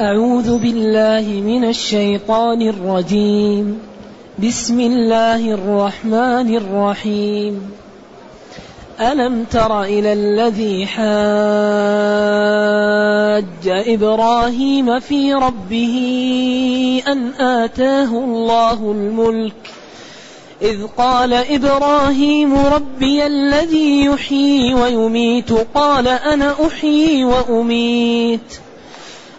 أعوذ بالله من الشيطان الرجيم. بسم الله الرحمن الرحيم. ألم تر إلى الذي حاج إبراهيم في ربه أن آتاه الله الملك؟ إذ قال إبراهيم ربي الذي يحيي ويميت قال أنا أحيي وأميت.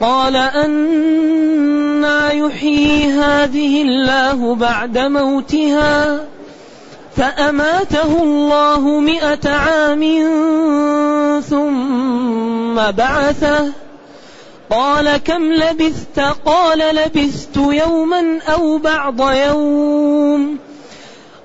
قال أنا يحيي هذه الله بعد موتها فأماته الله مئة عام ثم بعثه. قال كم لبثت؟ قال لبثت يوما أو بعض يوم.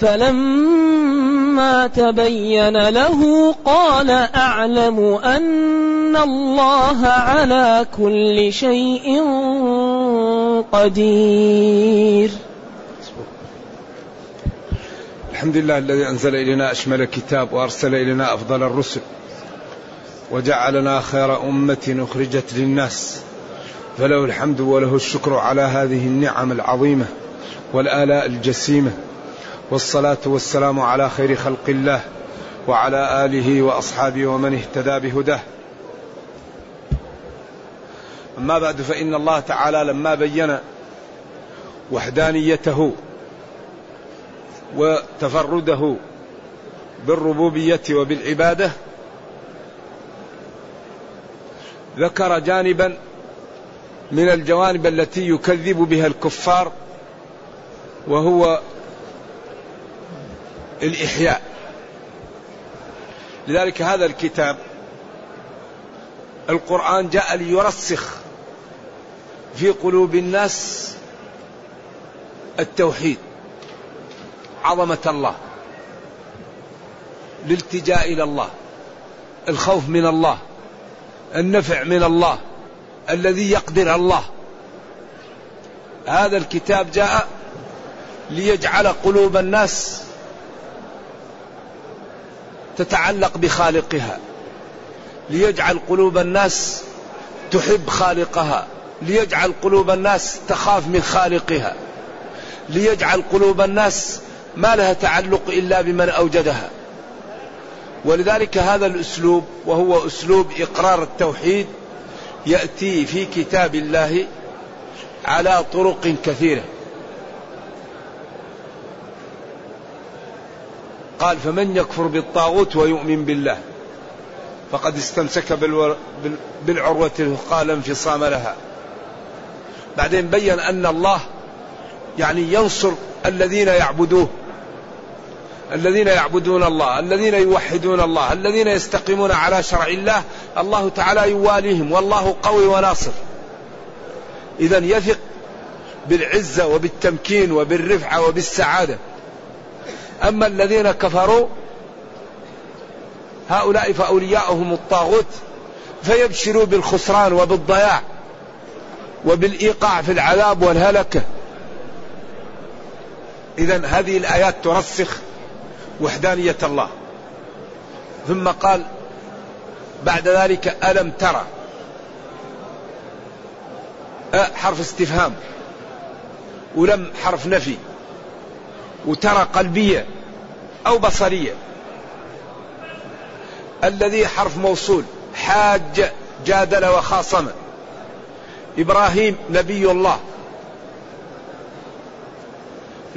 فلما تبين له قال أعلم أن الله على كل شيء قدير. الحمد لله الذي أنزل إلينا أشمل كتاب وأرسل إلينا أفضل الرسل وجعلنا خير أمة أخرجت للناس فله الحمد وله الشكر على هذه النعم العظيمة والآلاء الجسيمة والصلاة والسلام على خير خلق الله وعلى آله وأصحابه ومن اهتدى بهداه. أما بعد فإن الله تعالى لما بين وحدانيته وتفرده بالربوبية وبالعبادة ذكر جانبا من الجوانب التي يكذب بها الكفار وهو الإحياء. لذلك هذا الكتاب القرآن جاء ليرسخ في قلوب الناس التوحيد عظمة الله الالتجاء إلى الله الخوف من الله النفع من الله الذي يقدر الله. هذا الكتاب جاء ليجعل قلوب الناس تتعلق بخالقها ليجعل قلوب الناس تحب خالقها ليجعل قلوب الناس تخاف من خالقها ليجعل قلوب الناس ما لها تعلق إلا بمن أوجدها. ولذلك هذا الأسلوب وهو أسلوب إقرار التوحيد يأتي في كتاب الله على طرق كثيرة. قال فمن يكفر بالطاغوت ويؤمن بالله فقد استمسك بالعروة لا انفصام لها. بعدين بين أن الله يعني ينصر الذين يعبدوه الذين يعبدون الله الذين يوحدون الله الذين يستقيمون على شرع الله الله تعالى يواليهم والله قوي وناصر. إذا يثق بالعزة وبالتمكين وبالرفعة وبالسعادة. أما الذين كفروا هؤلاء فأولياؤهم الطاغوت فيبشروا بالخسران وبالضياع وبالإيقاع في العذاب والهلكة. إذا هذه الآيات ترسخ وحدانية الله. ثم قال بعد ذلك ألم ترى؟ حرف استفهام ولم حرف نفي. وترى قلبية أو بصرية. الذي حرف موصول حاج جادل وخاصم. إبراهيم نبي الله.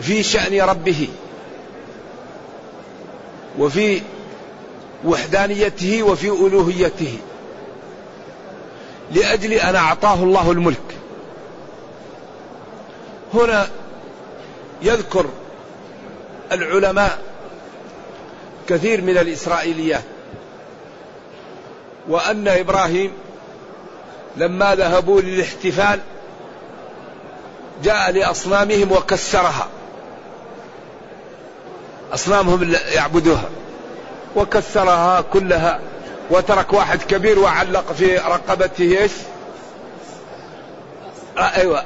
في شأن ربه. وفي وحدانيته وفي ألوهيته. لأجل أن أعطاه الله الملك. هنا يذكر العلماء كثير من الإسرائيليات وأن إبراهيم لما ذهبوا للاحتفال جاء لأصنامهم وكسرها. أصنامهم يعبدوها. وكسرها كلها وترك واحد كبير وعلق في رقبته إيش؟ آه أيوه.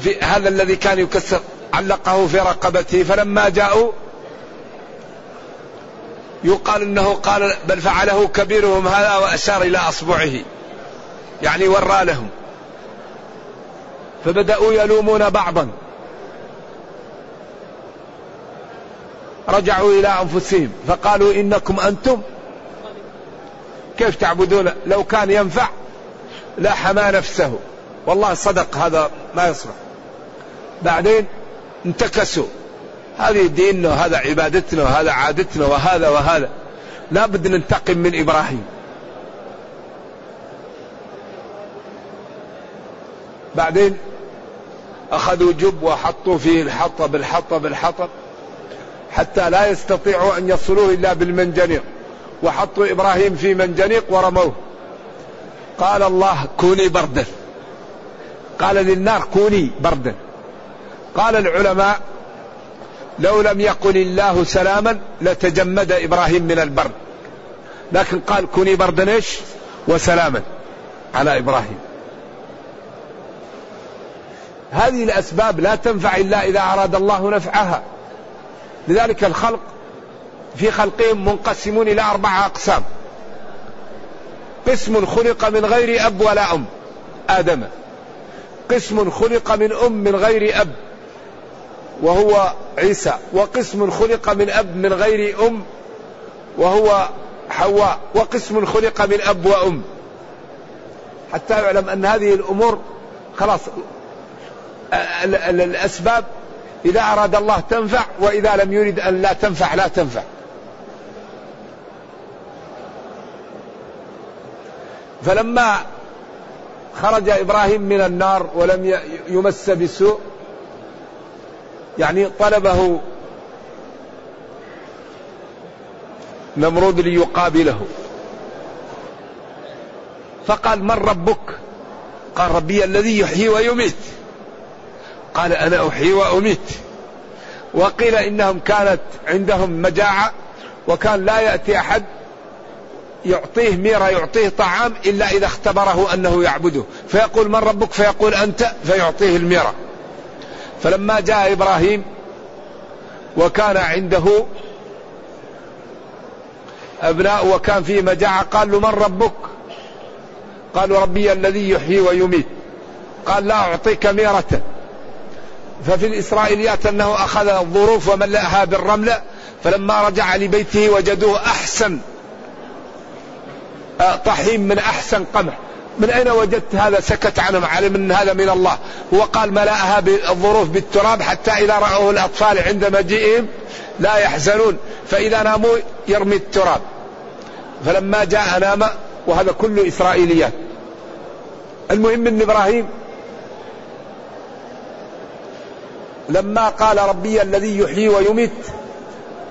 في هذا الذي كان يكسر علقه في رقبته. فلما جاءوا يقال إنه قال بل فعله كبيرهم هذا وأشار إلى أصبعه. يعني ورى لهم. فبدأوا يلومون بعضا. رجعوا إلى أنفسهم. فقالوا إنكم أنتم. كيف تعبدون؟ لو كان ينفع لا حمى نفسه. والله صدق هذا ما يصلح. بعدين انتكسوا. هذه ديننا وهذا عبادتنا وهذا عادتنا وهذا وهذا. لا بد ننتقم من إبراهيم. بعدين أخذوا جب وحطوا فيه الحطب الحطب الحطب حتى لا يستطيعوا أن يصلوه إلا بالمنجنيق. وحطوا إبراهيم في منجنيق ورموه. قال الله كوني بردا. قال للنار كوني بردا. قال العلماء لو لم يقل الله سلاما لتجمد إبراهيم من البرد. لكن قال كوني بردا إيش وسلاما على إبراهيم. هذه الأسباب لا تنفع إلا إذا أراد الله نفعها. لذلك الخلق في خلقهم منقسمون إلى أربعة أقسام. قسم خلق من غير أب ولا أم. آدم. قسم خلق من أم من غير أب. وهو عيسى وقسم خلق من أب من غير أم وهو حواء وقسم خلق من أب وأم. حتى يعلم أن هذه الأمور خلاص الأسباب إذا أراد الله تنفع وإذا لم يرد أن لا تنفع لا تنفع. فلما خرج إبراهيم من النار ولم يمس بسوء يعني طلبه نمرود ليقابله. فقال من ربك؟ قال ربي الذي يحيي ويميت. قال أنا أحيي وأميت. وقيل إنهم كانت عندهم مجاعة وكان لا يأتي أحد يعطيه ميرة يعطيه طعام إلا إذا اختبره أنه يعبده. فيقول من ربك؟ فيقول أنت فيعطيه الميرة. فلما جاء إبراهيم وكان عنده أبناء وكان في مجاعة قال له من ربك؟ قالوا ربي الذي يحيي ويميت. قال لا أعطيك ميرة. ففي الإسرائيليات أنه أخذ الظروف وملأها بالرملة فلما رجع لبيته وجدوه أحسن آه، طحين من أحسن قمح. من أين وجدت هذا سكت عنهم علم أن هذا من الله؟ هو قال ملأها بالظروف بالتراب حتى إذا رأوه الأطفال عند مجيئهم لا يحزنون فإذا ناموا يرمي التراب. فلما جاء نام وهذا كله إسرائيليات. المهم أن إبراهيم لما قال ربي الذي يحيي ويميت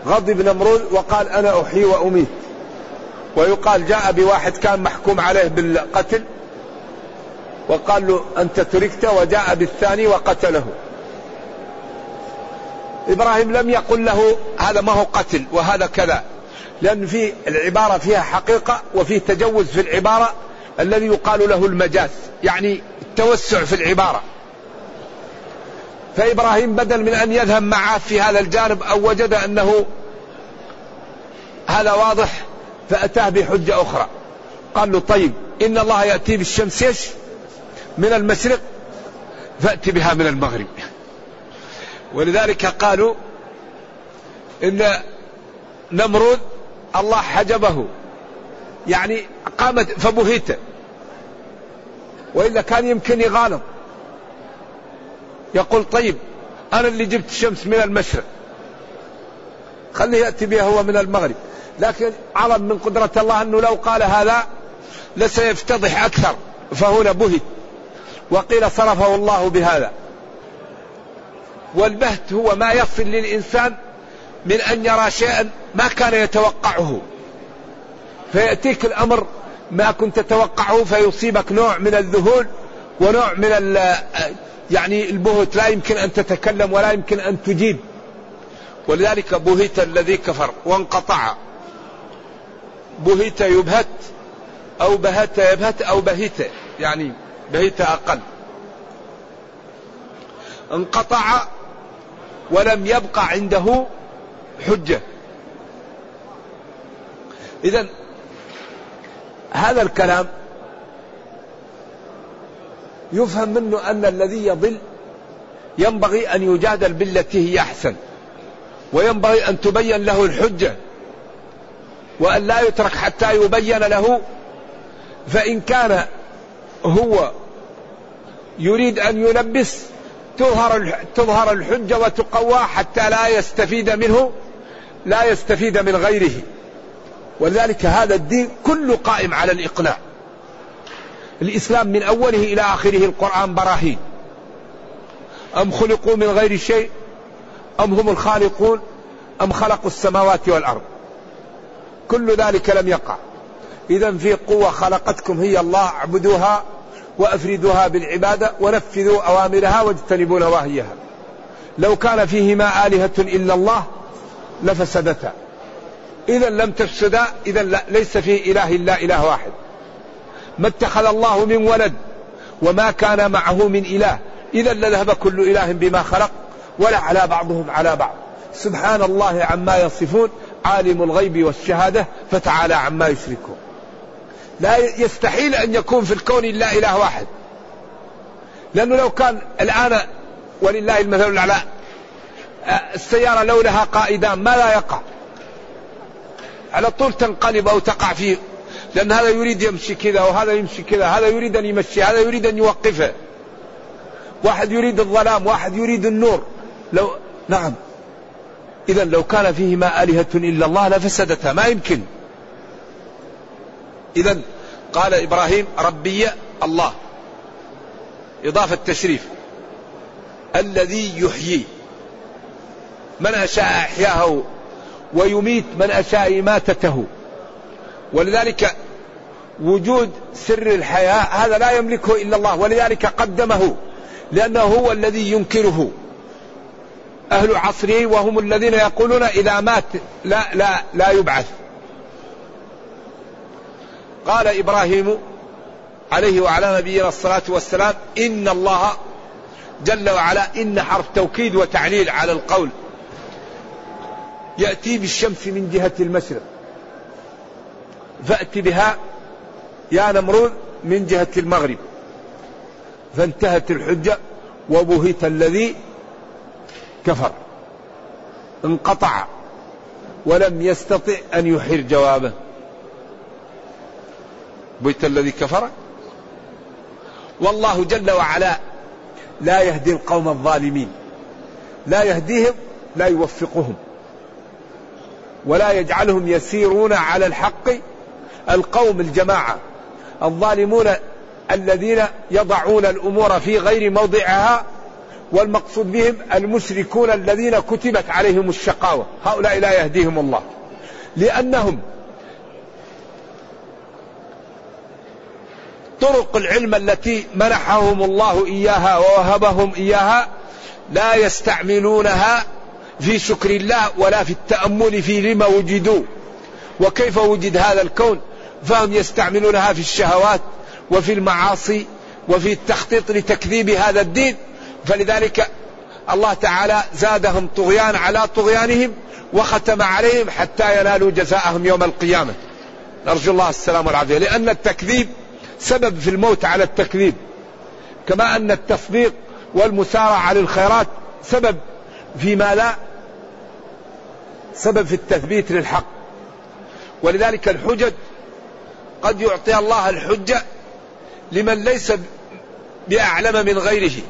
غضب نمرود وقال أنا أحيي وأميت. ويقال جاء بواحد كان محكوم عليه بالقتل وقال له أنت تركت وجاء بالثاني وقتله. إبراهيم لم يقل له هذا ما هو قتل وهذا كذا. لأن في العبارة فيها حقيقة وفي تجوز في العبارة الذي يقال له المجاز يعني التوسع في العبارة. فإبراهيم بدل من أن يذهب معه في هذا الجانب أو وجد أنه هذا واضح فأتاه بحجة أخرى. قال له طيب إن الله يأتي بالشمس؟ من المشرق فأتي بها من المغرب. ولذلك قالوا إن نمرود الله حجبه. يعني قامت فبهت وإلا كان يمكن يغالط يقول طيب أنا اللي جبت الشمس من المشرق. خليه يأتي بها هو من المغرب. لكن عظم من قدرة الله أنه لو قال هذا لسيفتضح أكثر. فهنا بهت. وقيل صرفه الله بهذا. والبهت هو ما يصل للإنسان من أن يرى شيئا ما كان يتوقعه. فيأتيك الأمر ما كنت تتوقعه فيصيبك نوع من الذهول ونوع من يعني البهت. لا يمكن أن تتكلم ولا يمكن أن تجيب. ولذلك بهت الذي كفر وانقطع. بهت يبهت أو بهت يبهت أو بهت. يعني بهت أقل. انقطع ولم يبق عنده حجة. إذا هذا الكلام يفهم منه أن الذي يضل ينبغي أن يجادل بالتي هي أحسن وينبغي أن تبين له الحجة وأن لا يترك حتى يبين له فإن كان هو يريد أن يلبس تظهر تظهر الحجة وتقوى حتى لا يستفيد منه لا يستفيد من غيره. ولذلك هذا الدين كله قائم على الإقناع الإسلام من أوله إلى آخره القرآن براهين. أم خلقوا من غير شيء؟ أم هم الخالقون؟ أم خلقوا السماوات والأرض؟ كل ذلك لم يقع. إذا في قوة خلقتكم هي الله اعبدوها. وأفردوها بالعبادة ونفذوا أوامرها واجتنبوا نواهيها. لو كان فيهما آلهة إلا الله لفسدتا. إذا لم تفسدا إذا ليس في إله إلا إله واحد. ما اتخذ الله من ولد وما كان معه من إله إذا لذهب كل إله بما خلق ولا على بعضهم على بعض. سبحان الله عما يصفون عالم الغيب والشهادة فتعالى عما يشركون. لا يستحيل أن يكون في الكون إلا إله واحد. لأنه لو كان الآن ولله المثل الأعلى السيارة لو لها قائدان ما لا يقع. على طول تنقلب أو تقع فيه لأن هذا يريد يمشي كذا وهذا يمشي كذا هذا يريد أن يمشي هذا يريد أن يوقفه. واحد يريد الظلام واحد يريد النور. لو نعم. إذا لو كان فيهما آلهة إلا الله لفسدتا ما يمكن. إذا قال إبراهيم ربي الله. إضافة تشريف الذي يحيي. من أشاء أحياه ويميت من أشاء إماتته ولذلك وجود سر الحياة هذا لا يملكه إلا الله ولذلك قدمه لأنه هو الذي ينكره. أهل عصره وهم الذين يقولون إذا مات لا لا لا يبعث. قال إبراهيم عليه وعلى نبينا الصلاة والسلام إن الله جل وعلا إن حرف توكيد وتعليل على القول يأتي بالشمس من جهة المشرق فأت بها يا نمرود من جهة المغرب فانتهت الحجة وبهت الذي كفر انقطع ولم يستطع أن يحر جوابه. بهت الذي كفر؟ والله جل وعلا لا يهدي القوم الظالمين. لا يهديهم لا يوفقهم. ولا يجعلهم يسيرون على الحق القوم الجماعة. الظالمون الذين يضعون الأمور في غير موضعها والمقصود بهم المشركون الذين كتبت عليهم الشقاوة. هؤلاء لا يهديهم الله. لأنهم طرق العلم التي منحهم الله إياها ووهبهم إياها لا يستعملونها في شكر الله ولا في التأمل في لما وجدوا. وكيف وجد هذا الكون؟ فهم يستعملونها في الشهوات وفي المعاصي وفي التخطيط لتكذيب هذا الدين. فلذلك الله تعالى زادهم طغيان على طغيانهم وختم عليهم حتى ينالوا جزاءهم يوم القيامة. نرجو الله السلام والعافية. لأن التكذيب سبب في الموت على التكذيب. كما أن التصديق والمسارعة للخيرات سبب فيما لا سبب في التثبيت للحق. ولذلك الحجج قد يعطي الله الحجة لمن ليس بأعلم من غيره.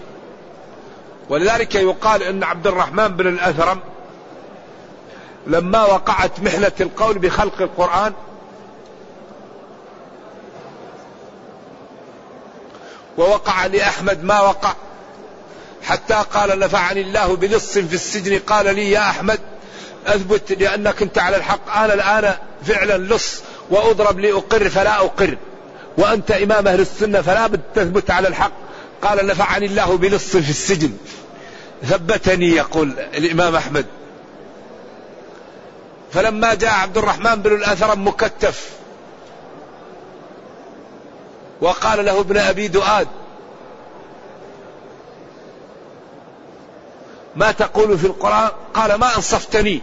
ولذلك يقال إن عبد الرحمن بن الأثرم لما وقعت محنة القول بخلق القرآن ووقع لأحمد ما وقع. حتى قال نفعني الله بلص في السجن قال لي يا أحمد أثبت لأنك أنت على الحق. أنا الآن فعلا لص وأضرب لأقر فلا أقر. وأنت إمام أهل السنة فلا بد تثبت على الحق. قال نفعني الله بلص في السجن. ثبتني يقول الإمام أحمد. فلما جاء عبد الرحمن بن الأثرم مكتف وقال له ابن أبي دؤاد ما تقول في القرآن؟ قال ما أنصفتني.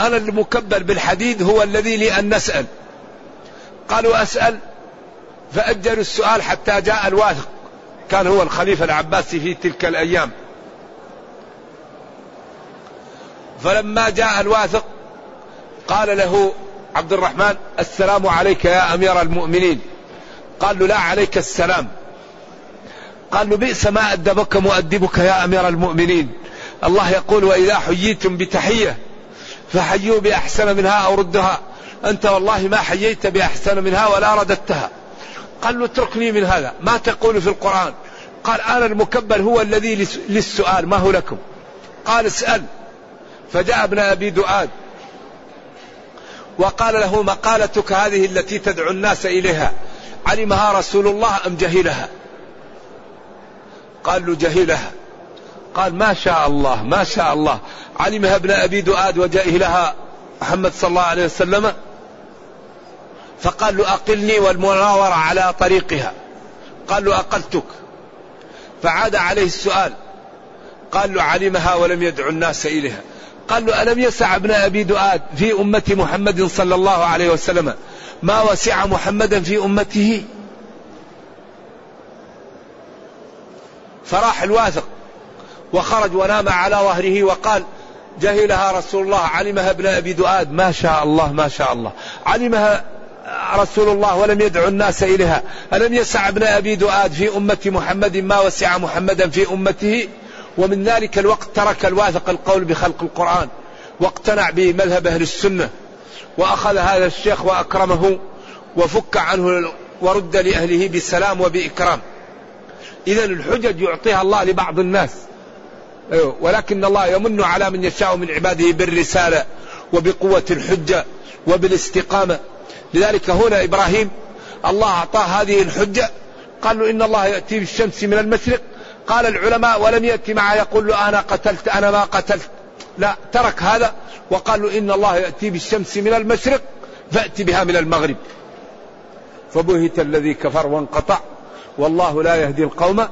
أنا المكبل بالحديد هو الذي لي أن نسأل. قالوا أسأل. فأجلوا السؤال حتى جاء الواثق. كان هو الخليفة العباسي في تلك الأيام. فلما جاء الواثق قال له عبد الرحمن السلام عليك يا أمير المؤمنين. قال له لا عليك السلام. قال له بئس ما أدبك مؤدبك يا أمير المؤمنين. الله يقول وإذا حييتم بتحية فحيوا بأحسن منها أو ردها. أنت والله ما حييت بأحسن منها ولا رددتها. قال له اتركني من هذا. ما تقول في القرآن؟ قال أنا المكبل هو الذي للسؤال. ما هو لكم؟ قال اسأل. فجاء ابن أبي دؤاد. وقال له مقالتك هذه التي تدعو الناس إليها. علمها رسول الله أم جهلها؟ قال له جهلها. قال ما شاء الله ما شاء الله. علمها ابن أبي دؤاد وجهلها محمد صلى الله عليه وسلم. فقال له أقلني والمناورة على طريقها. قال له أقلتك. فعاد عليه السؤال. قال له علمها ولم يدعو الناس إليها. قال له ألم يسع ابن أبي دؤاد في أمة محمد صلى الله عليه وسلم ما وسع محمدا في أمته. فراح الواثق وخرج ونام على ظهره وقال جهلها رسول الله علمها ابن أبي دؤاد. ما شاء الله ما شاء الله. علمها رسول الله ولم يدعو الناس إليها. ألم يسع ابن أبي دؤاد في أمة محمد؟ ما وسع محمدا في أمته. ومن ذلك الوقت ترك الواثق القول بخلق القرآن واقتنع بمذهب أهل السنة. وأخذ هذا الشيخ وأكرمه وفك عنه ورد لأهله بسلام وبإكرام. إذا الحجج يعطيها الله لبعض الناس. أيوه. ولكن الله يمن على من يشاء من عباده بالرسالة وبقوة الحجة وبالاستقامة. لذلك هنا إبراهيم الله أعطاه هذه الحجة. قال له إن الله يأتي بالشمس من المشرق. قال العلماء ولم يأتي معه. يقول له أنا قتلت أنا ما قتلت. لا ترك هذا وقال له إن الله يأتي بالشمس من المشرق فأتي بها من المغرب. فبهت الذي كفر وانقطع والله لا يهدي القوم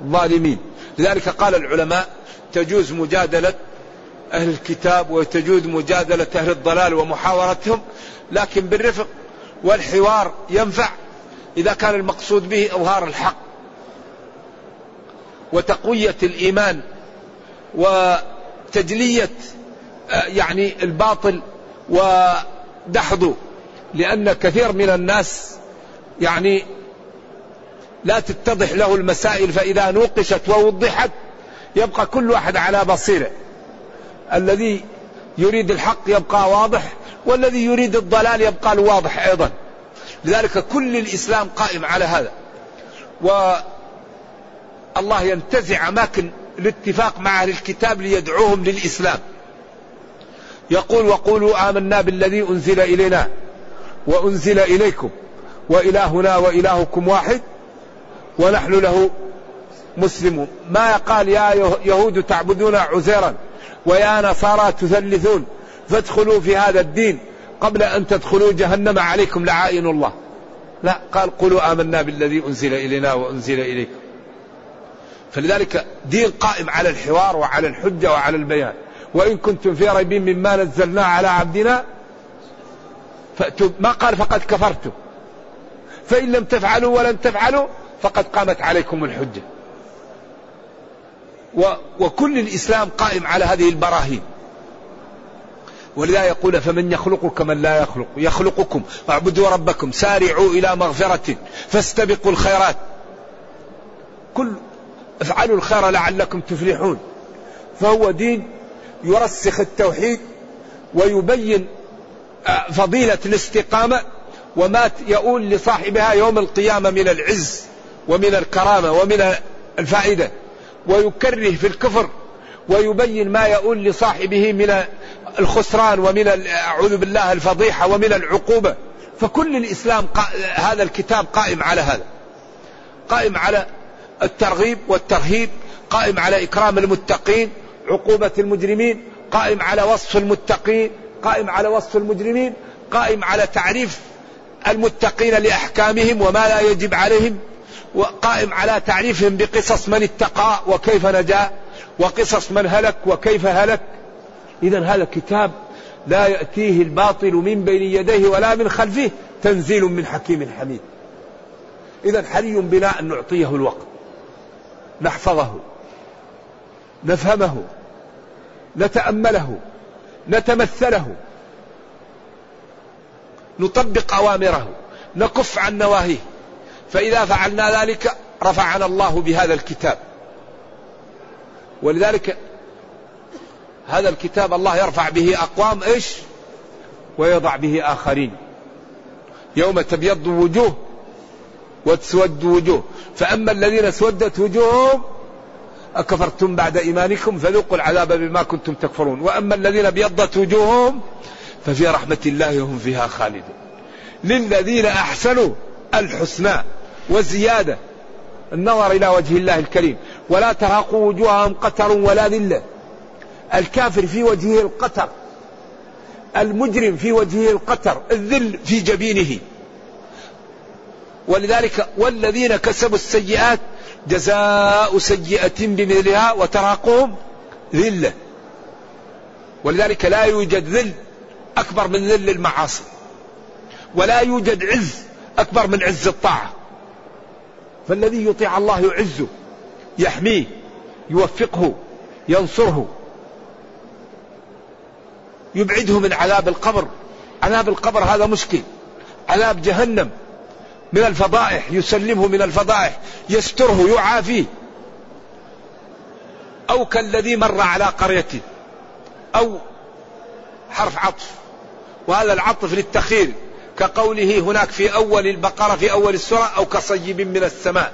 الظالمين. لذلك قال العلماء تجوز مجادلة أهل الكتاب وتجوز مجادلة أهل الضلال ومحاورتهم لكن بالرفق والحوار ينفع إذا كان المقصود به إظهار الحق وتقوية الإيمان وتجلية آه، يعني الباطل ودحضه لأن كثير من الناس يعني لا تتضح له المسائل فإذا نوقشت ووضحت يبقى كل واحد على بصيرة. الذي يريد الحق يبقى واضح والذي يريد الضلال يبقى الواضح أيضا. لذلك كل الإسلام قائم على هذا. والله ينتزع أماكن الاتفاق مع أهل الكتاب ليدعوهم للإسلام. يقول وقولوا آمنا بالذي أنزل إلينا وأنزل إليكم وإلهنا وإلهكم واحد ونحن له مسلمون. ما قال يا يهود تعبدون عزيرا ويا نصارى تثلثون فادخلوا في هذا الدين قبل أن تدخلوا جهنم عليكم لعائن الله. لا قال قولوا آمنا بالذي أنزل إلينا وأنزل إليكم. فلذلك دين قائم على الحوار وعلى الحجة وعلى البيان. وإن كنتم في ريب مما نزلنا على عبدنا فأتوا ما قال فقد كفرتم. فإن لم تفعلوا ولن تفعلوا فقد قامت عليكم الحجة. و وكل الإسلام قائم على هذه البراهين. ولذا يقول فمن يخلق كمن لا يخلق. يخلقكم. اعبدوا ربكم. سارعوا إلى مغفرة. فاستبقوا الخيرات. كل افعلوا الخير لعلكم تفلحون. فهو دين يرسخ التوحيد ويبين آه، فضيلة الاستقامة وما يؤول لصاحبها يوم القيامة من العز ومن الكرامة ومن الفائدة. ويكره في الكفر ويبين ما يؤول لصاحبه من الخسران ومن أعوذ بالله الفضيحة ومن العقوبة. فكل الإسلام هذا الكتاب قائم على هذا. قائم على الترغيب والترهيب قائم على إكرام المتقين عقوبة المجرمين قائم على وصف المتقين قائم على وصف المجرمين قائم على تعريف المتقين لأحكامهم وما لا يجب عليهم وقائم على تعريفهم بقصص من اتقى وكيف نجا وقصص من هلك وكيف هلك. إذا هذا كتاب لا يأتيه الباطل من بين يديه ولا من خلفه تنزيل من حكيم حميد. إذا حري بنا أن نعطيه الوقت. نحفظه نفهمه نتأمله نتمثله نطبق أوامره نكف عن نواهيه. فإذا فعلنا ذلك رفعنا الله بهذا الكتاب. ولذلك هذا الكتاب الله يرفع به أقوام إيش؟ ويضع به آخرين. يوم تبيض وجوه وتسود وجوه. فأما الذين اسودت وجوههم أكفرتم بعد إيمانكم فذوقوا العذاب بما كنتم تكفرون. وأما الذين أبيضت وجوههم ففي رحمة الله هم فيها خالدون. للذين أحسنوا الحسنى وزيادة النظر إلى وجه الله الكريم. ولا ترهقوا وجوههم قتر ولا ذلة. الكافر في وجهه القتر المجرم في وجهه القتر الذل في جبينه. ولذلك والذين كسبوا السيئات جزاء سيئة بمثلها وتراقهم ذلة. ولذلك لا يوجد ذل أكبر من ذل المعاصي. ولا يوجد عز أكبر من عز الطاعة. فالذي يطيع الله يعزه يحميه يوفقه ينصره يبعده من عذاب القبر. عذاب القبر هذا مشكل. عذاب جهنم. من الفضائح يسلمه من الفضائح يستره يعافيه. أو كالذي مر على قرية أو حرف عطف. وهذا العطف للتخير كقوله هناك في أول البقرة في أول السورة أو كصيب من السماء.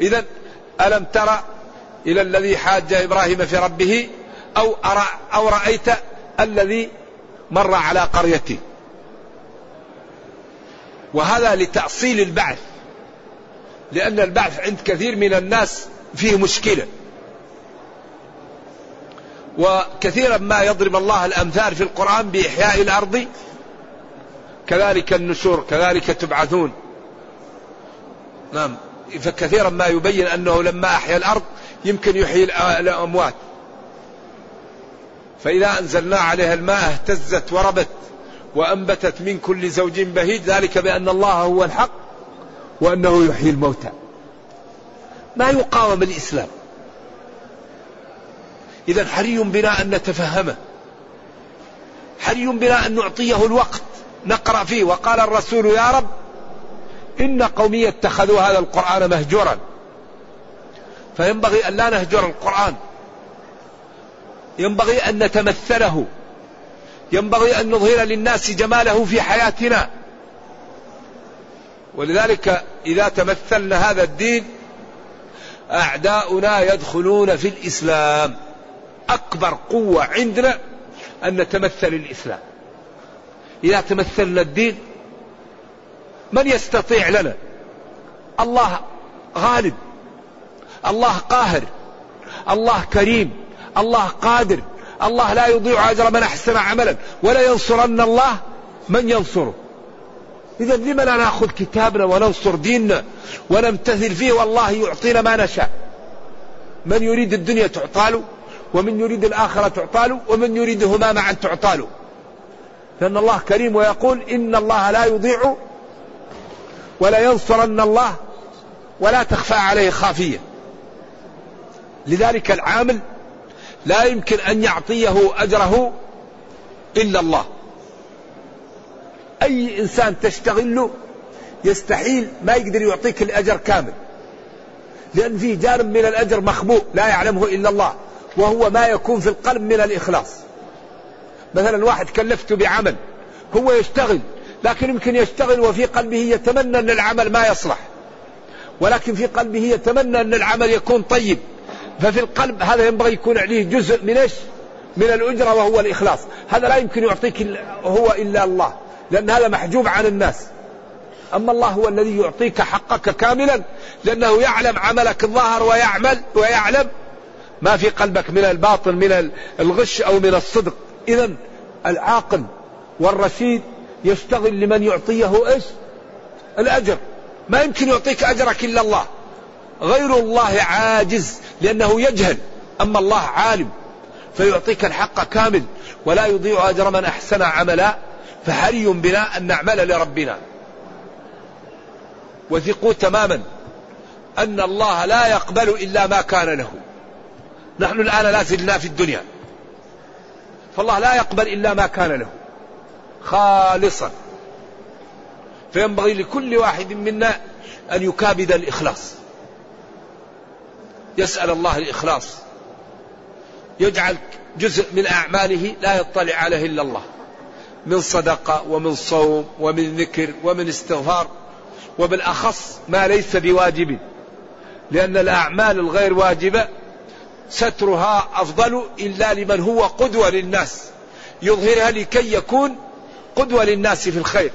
إذا ألم ترى إلى الذي حاج إبراهيم في ربه؟ أو أرى أو رأيت الذي مر على قريته؟ وهذا لتأصيل البعث. لأن البعث عند كثير من الناس فيه مشكلة. وكثيرا ما يضرب الله الأمثال في القرآن بإحياء الأرض. كذلك النشور كذلك تبعثون. نعم. فكثيرا ما يبين أنه لما أحيا الأرض يمكن يحيي الأموات. فإذا أنزلنا عليها الماء اهتزت وربت. وأنبتت من كل زوج بهيج ذلك بأن الله هو الحق وأنه يحيي الموتى. ما يقاوم الإسلام. إذا حري بنا أن نتفهمه حري بنا أن نعطيه الوقت. نقرأ فيه. وقال الرسول يا رب إن قومي اتخذوا هذا القرآن مهجورا. فينبغي أن لا نهجر القرآن. ينبغي أن نتمثله. ينبغي أن نظهر للناس جماله في حياتنا. ولذلك إذا تمثلنا هذا الدين أعداؤنا يدخلون في الإسلام. أكبر قوة عندنا أن نتمثل الإسلام إذا تمثلنا الدين من يستطيع لنا؟ الله غالب الله قاهر الله كريم الله قادر. الله لا يضيع أجر من أحسن عملا. ولا ينصرن الله من ينصره. إذا لما لا نأخذ كتابنا وننصر ديننا ونمتثل فيه والله يعطينا ما نشاء. من يريد الدنيا تعطى له ومن يريد الآخرة تعطى له ومن يريدهما معا تعطى له لأن الله كريم ويقول إن الله لا يضيع ولا ينصرن الله ولا تخفى عليه خافية. لذلك العامل لا يمكن أن يعطيه أجره إلا الله. أي إنسان تشتغل له يستحيل ما يقدر يعطيك الأجر كامل. لأن فيه جانب من الأجر مخبوء لا يعلمه إلا الله وهو ما يكون في القلب من الإخلاص. مثلا واحد كلفته بعمل هو يشتغل لكن يمكن يشتغل وفي قلبه يتمنى أن العمل ما يصلح ولكن في قلبه يتمنى أن العمل يكون طيب. ففي القلب هذا ينبغي يكون عليه جزء من إيش؟ من الأجرة وهو الإخلاص. هذا لا يمكن يعطيك هو إلا الله لأن هذا محجوب عن الناس. أما الله هو الذي يعطيك حقك كاملا لأنه يعلم عملك الظاهر ويعمل ويعلم ما في قلبك من الباطن من الغش أو من الصدق. إذا العاقل والرشيد يشتغل لمن يعطيه إيش؟ الأجر. ما يمكن يعطيك أجرك إلا الله. غير الله عاجز لأنه يجهل. أما الله عالم فيعطيك الحق كامل ولا يضيع أجر من أحسن عملا فحري بنا أن نعمل لربنا. وثقوا تماما أن الله لا يقبل إلا ما كان له. نحن الآن لا زلنا في الدنيا. فالله لا يقبل إلا ما كان له. خالصا. فينبغي لكل واحد منا أن يكابد الإخلاص. يسأل الله الإخلاص. يجعل جزء من أعماله لا يطلع عليه إلا الله. من صدقة ومن صوم ومن ذكر ومن استغفار وبالأخص ما ليس بواجب. لأن الأعمال الغير واجبة سترها أفضل إلا لمن هو قدوة للناس. يظهرها لكي يكون قدوة للناس في الخير.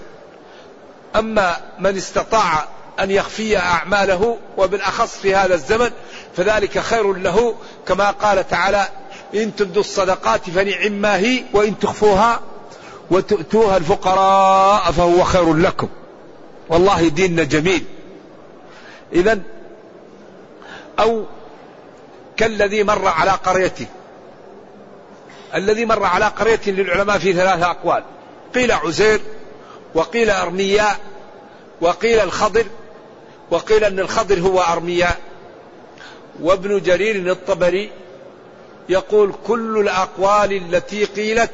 أما من استطاع أن يخفي أعماله وبالأخص في هذا الزمن فذلك خير له كما قال تعالى إن تبدوا الصدقات فنعم ما هي وإن تخفوها وتؤتوها الفقراء فهو خير لكم. والله ديننا جميل. إذا أو كالذي مر على قريته. الذي مر على قرية للعلماء في ثلاثة أقوال. قيل عزير وقيل أرمياء وقيل الخضر وقيل أن الخضر هو أرمياء. وابن جرير الطبري يقول كل الأقوال التي قيلت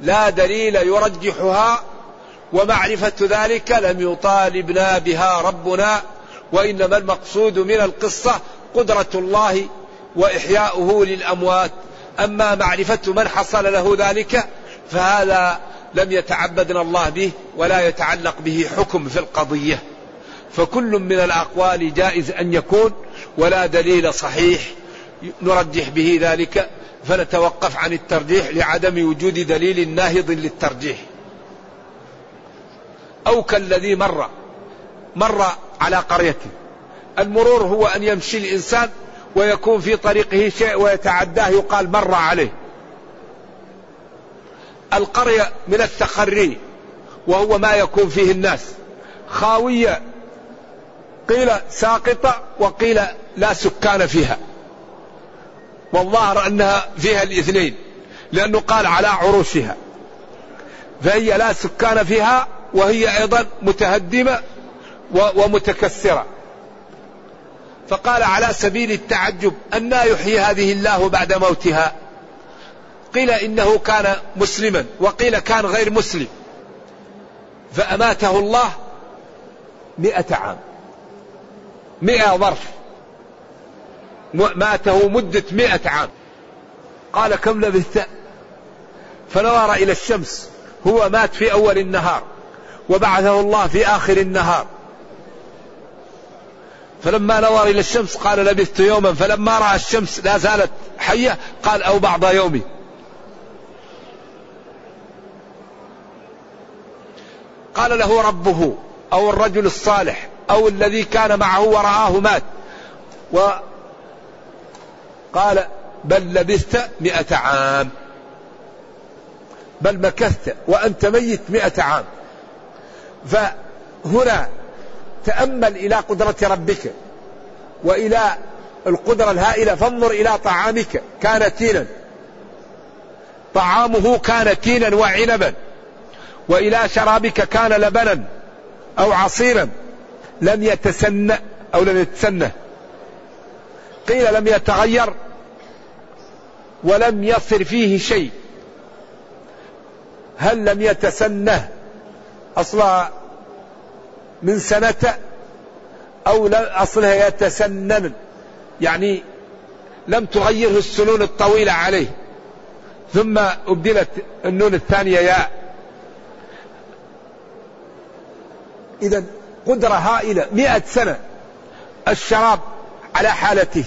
لا دليل يرجحها ومعرفة ذلك لم يطالبنا بها ربنا وإنما المقصود من القصة قدرة الله وإحياؤه للأموات. أما معرفة من حصل له ذلك فهذا لم يتعبدنا الله به ولا يتعلق به حكم في القضية. فكل من الأقوال جائز أن يكون ولا دليل صحيح نرجح به ذلك فنتوقف عن الترجيح لعدم وجود دليل ناهض للترجيح. أو كالذي مر مر على قريته المرور هو أن يمشي الإنسان ويكون في طريقه شيء ويتعداه يقال مر عليه. القرية من التخري وهو ما يكون فيه الناس. خاوية قيل ساقطة وقيل لا سكان فيها. والظاهر أنها فيها الاثنين لأنه قال على عروشها. فهي لا سكان فيها وهي أيضا متهدمة ومتكسرة. فقال على سبيل التعجب أن يحيي هذه الله بعد موتها؟ قيل إنه كان مسلما وقيل كان غير مسلم. فأماته الله مئة عام. مئة ظرف. مأته مدة مئة عام. قال كم لبثت؟ فنظر إلى الشمس. هو مات في أول النهار. وبعثه الله في آخر النهار. فلما نظر إلى الشمس قال لبثت يوما. فلما رأى الشمس لا زالت حية قال أو بعض يومي. قال له ربه أو الرجل الصالح. أو الذي كان معه ورآه مات. وقال بل لبثت مئة عام. بل مكثت وأنت ميت مئة عام. فهنا تأمل إلى قدرة ربك وإلى القدرة الهائلة. فانظر إلى طعامك. كان تينا طعامه كان تينا وعنبا. وإلى شرابك كان لبنا أو عصيرا. لم يتسنى أو لم يتسنى. قيل لم يتغير ولم يصر فيه شيء. هل لم يتسنه أصلا من سنة أو أصلها يتسنن يعني لم تغيره السنون الطويلة عليه. ثم أبدلت النون الثانية ياء. إذا قدرة هائلة مئة سنة الشراب على حالته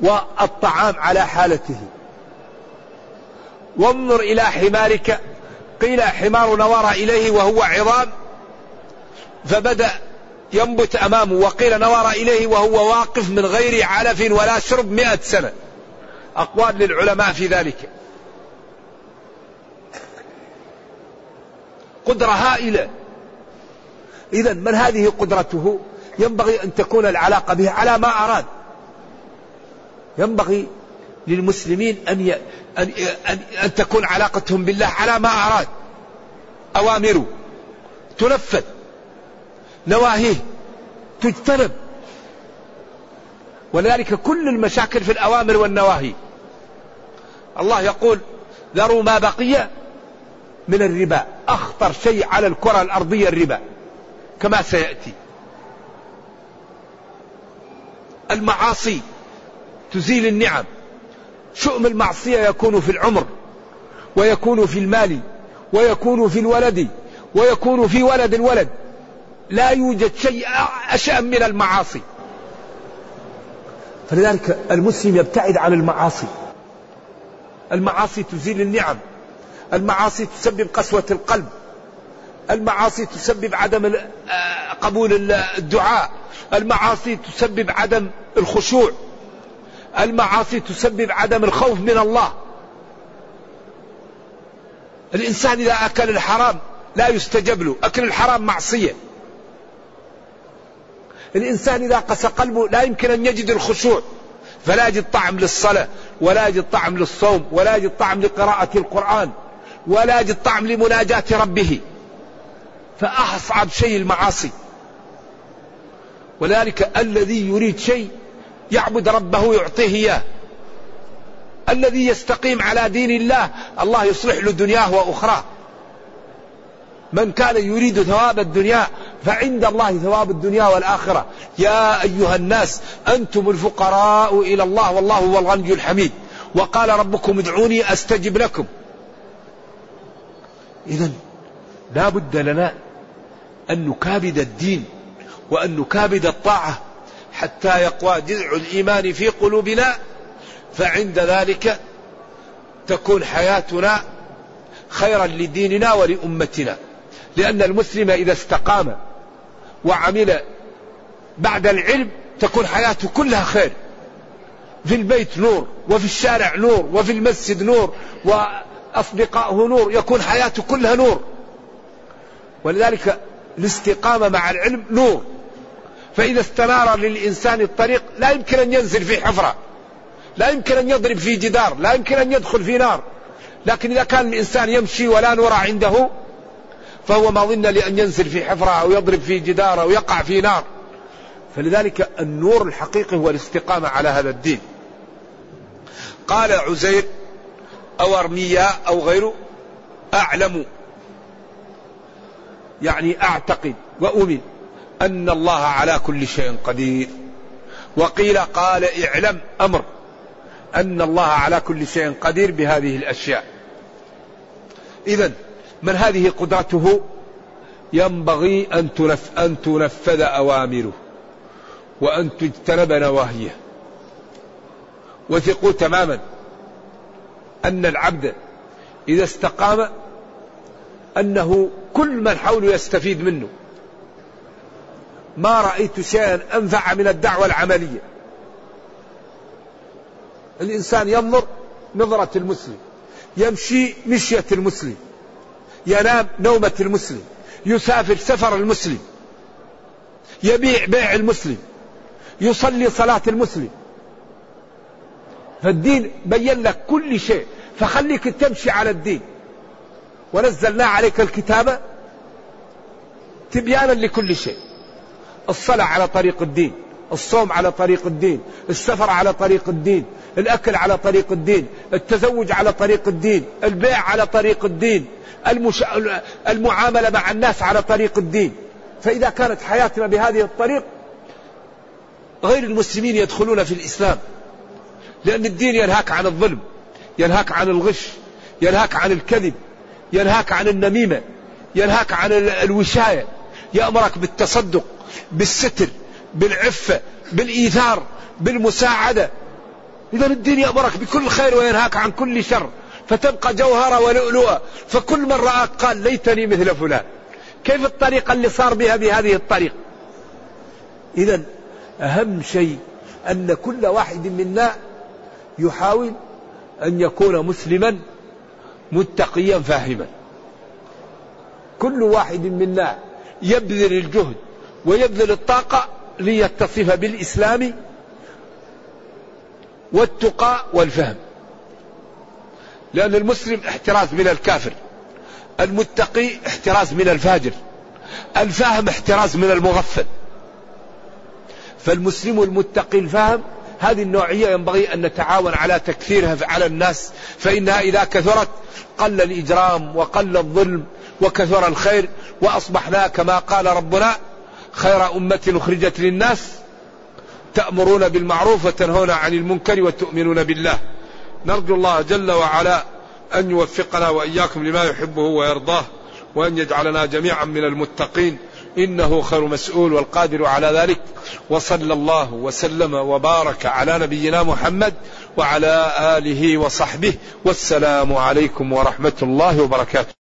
والطعام على حالته. وانظر إلى حمارك قيل حمار نوار إليه وهو عظام فبدأ ينبت أمامه وقيل نوار إليه وهو واقف من غير علف ولا شرب مئة سنة. أقوال للعلماء في ذلك. قدرة هائلة. إذا من هذه قدرته؟ ينبغي أن تكون العلاقة به على ما أراد. ينبغي للمسلمين أن, ي... أن... أن... أن تكون علاقتهم بالله على ما أراد. أوامره تنفذ. نواهيه تجتنب. ولذلك كل المشاكل في الأوامر والنواهي. الله يقول ذروا ما بقي من الربا. أخطر شيء على الكرة الأرضية الربا. كما سيأتي. المعاصي تزيل النعم. شؤم المعصية يكون في العمر ويكون في المال ويكون في الولد ويكون في ولد الولد. لا يوجد شيء أشأم من المعاصي. فلذلك المسلم يبتعد عن المعاصي. المعاصي تزيل النعم. المعاصي تسبب قسوة القلب. المعاصي تسبب عدم آه، قبول الدعاء. المعاصي تسبب عدم الخشوع. المعاصي تسبب عدم الخوف من الله. الإنسان إذا أكل الحرام لا يستجب له. أكل الحرام معصية. الإنسان إذا قسى قلبه لا يمكن أن يجد الخشوع. فلا يجد طعم للصلاة ولا يجد طعم للصوم ولا يجد طعم لقراءة القرآن ولا يجد طعم لمناجاة ربه. فأصعب شيء المعاصي. ولذلك الذي يريد شيء يعبد ربه يعطيه إياه. الذي يستقيم على دين الله الله يصلح له دنياه وأخراه. من كان يريد ثواب الدنيا فعند الله ثواب الدنيا والآخرة. يا أيها الناس أنتم الفقراء إلى الله والله هو الغني الحميد. وقال ربكم ادعوني أستجب لكم. إذا لا بد لنا أن نكابد الدين وأن نكابد الطاعة حتى يقوى جذع الإيمان في قلوبنا فعند ذلك تكون حياتنا خيرا لديننا ولأمتنا. لأن المسلم إذا استقام وعمل بعد العلم تكون حياته كلها خير. في البيت نور وفي الشارع نور وفي المسجد نور وأصدقائه نور يكون حياته كلها نور. ولذلك الاستقامة مع العلم نور. فإذا استنار للإنسان الطريق لا يمكن أن ينزل في حفرة لا يمكن أن يضرب في جدار لا يمكن أن يدخل في نار. لكن إذا كان الإنسان يمشي ولا نور عنده فهو ما ظن لأن ينزل في حفرة أو يضرب في جدار أو يقع في نار. فلذلك النور الحقيقي هو الاستقامة على هذا الدين. قال عزير أو أرميا أو غيره أعلم يعني أعتقد وأؤمن أن الله على كل شيء قدير. وقيل قال اعلم أمر أن الله على كل شيء قدير بهذه الأشياء. إذا من هذه قدرته؟ ينبغي أن أن تنفذ أوامره وأن تجتنب نواهيه. وثقوا تماما أن العبد إذا استقام أنه كل من حوله يستفيد منه. ما رأيت شيئا أنفع من الدعوة العملية. الإنسان ينظر نظرة المسلم يمشي مشية المسلم ينام نومة المسلم يسافر سفر المسلم يبيع بيع المسلم يصلي صلاة المسلم. فالدين بين لك كل شيء فخليك تمشي على الدين. ونزلنا عليك الكتاب تبيانا لكل شيء. الصلاة على طريق الدين الصوم على طريق الدين السفر على طريق الدين الأكل على طريق الدين التزوج على طريق الدين البيع على طريق الدين المش... المعاملة مع الناس على طريق الدين. فإذا كانت حياتنا بهذه الطريق غير المسلمين يدخلون في الإسلام. لأن الدين ينهاك عن الظلم ينهاك عن الغش ينهاك عن الكذب. ينهاك عن النميمة ينهاك عن الوشاية يأمرك بالتصدق بالستر بالعفة بالإيثار بالمساعدة. إذا الدين يأمرك بكل خير وينهاك عن كل شر. فتبقى جوهرة ولؤلؤة. فكل من رآك قال ليتني مثل فلان. كيف الطريقة اللي صار بها بهذه الطريقة إذا أهم شيء أن كل واحد منا يحاول أن يكون مسلما متقيا فاهما. كل واحد منا يبذل الجهد ويبذل الطاقة ليتصف بالإسلام والتقى والفهم. لأن المسلم احتراز من الكافر المتقي احتراز من الفاجر الفاهم احتراز من المغفل. فالمسلم المتقي الفاهم هذه النوعية ينبغي أن نتعاون على تكثيرها على الناس فإنها إذا كثرت قل الإجرام وقل الظلم وكثر الخير وأصبحنا كما قال ربنا خير أمة أخرجت للناس تأمرون بالمعروف وتنهون عن المنكر وتؤمنون بالله. نرجو الله جل وعلا أن يوفقنا وإياكم لما يحبه ويرضاه وأن يجعلنا جميعا من المتقين. إنه خير مسؤول والقادر على ذلك. وصلى الله وسلم وبارك على نبينا محمد وعلى آله وصحبه. والسلام عليكم ورحمة الله وبركاته.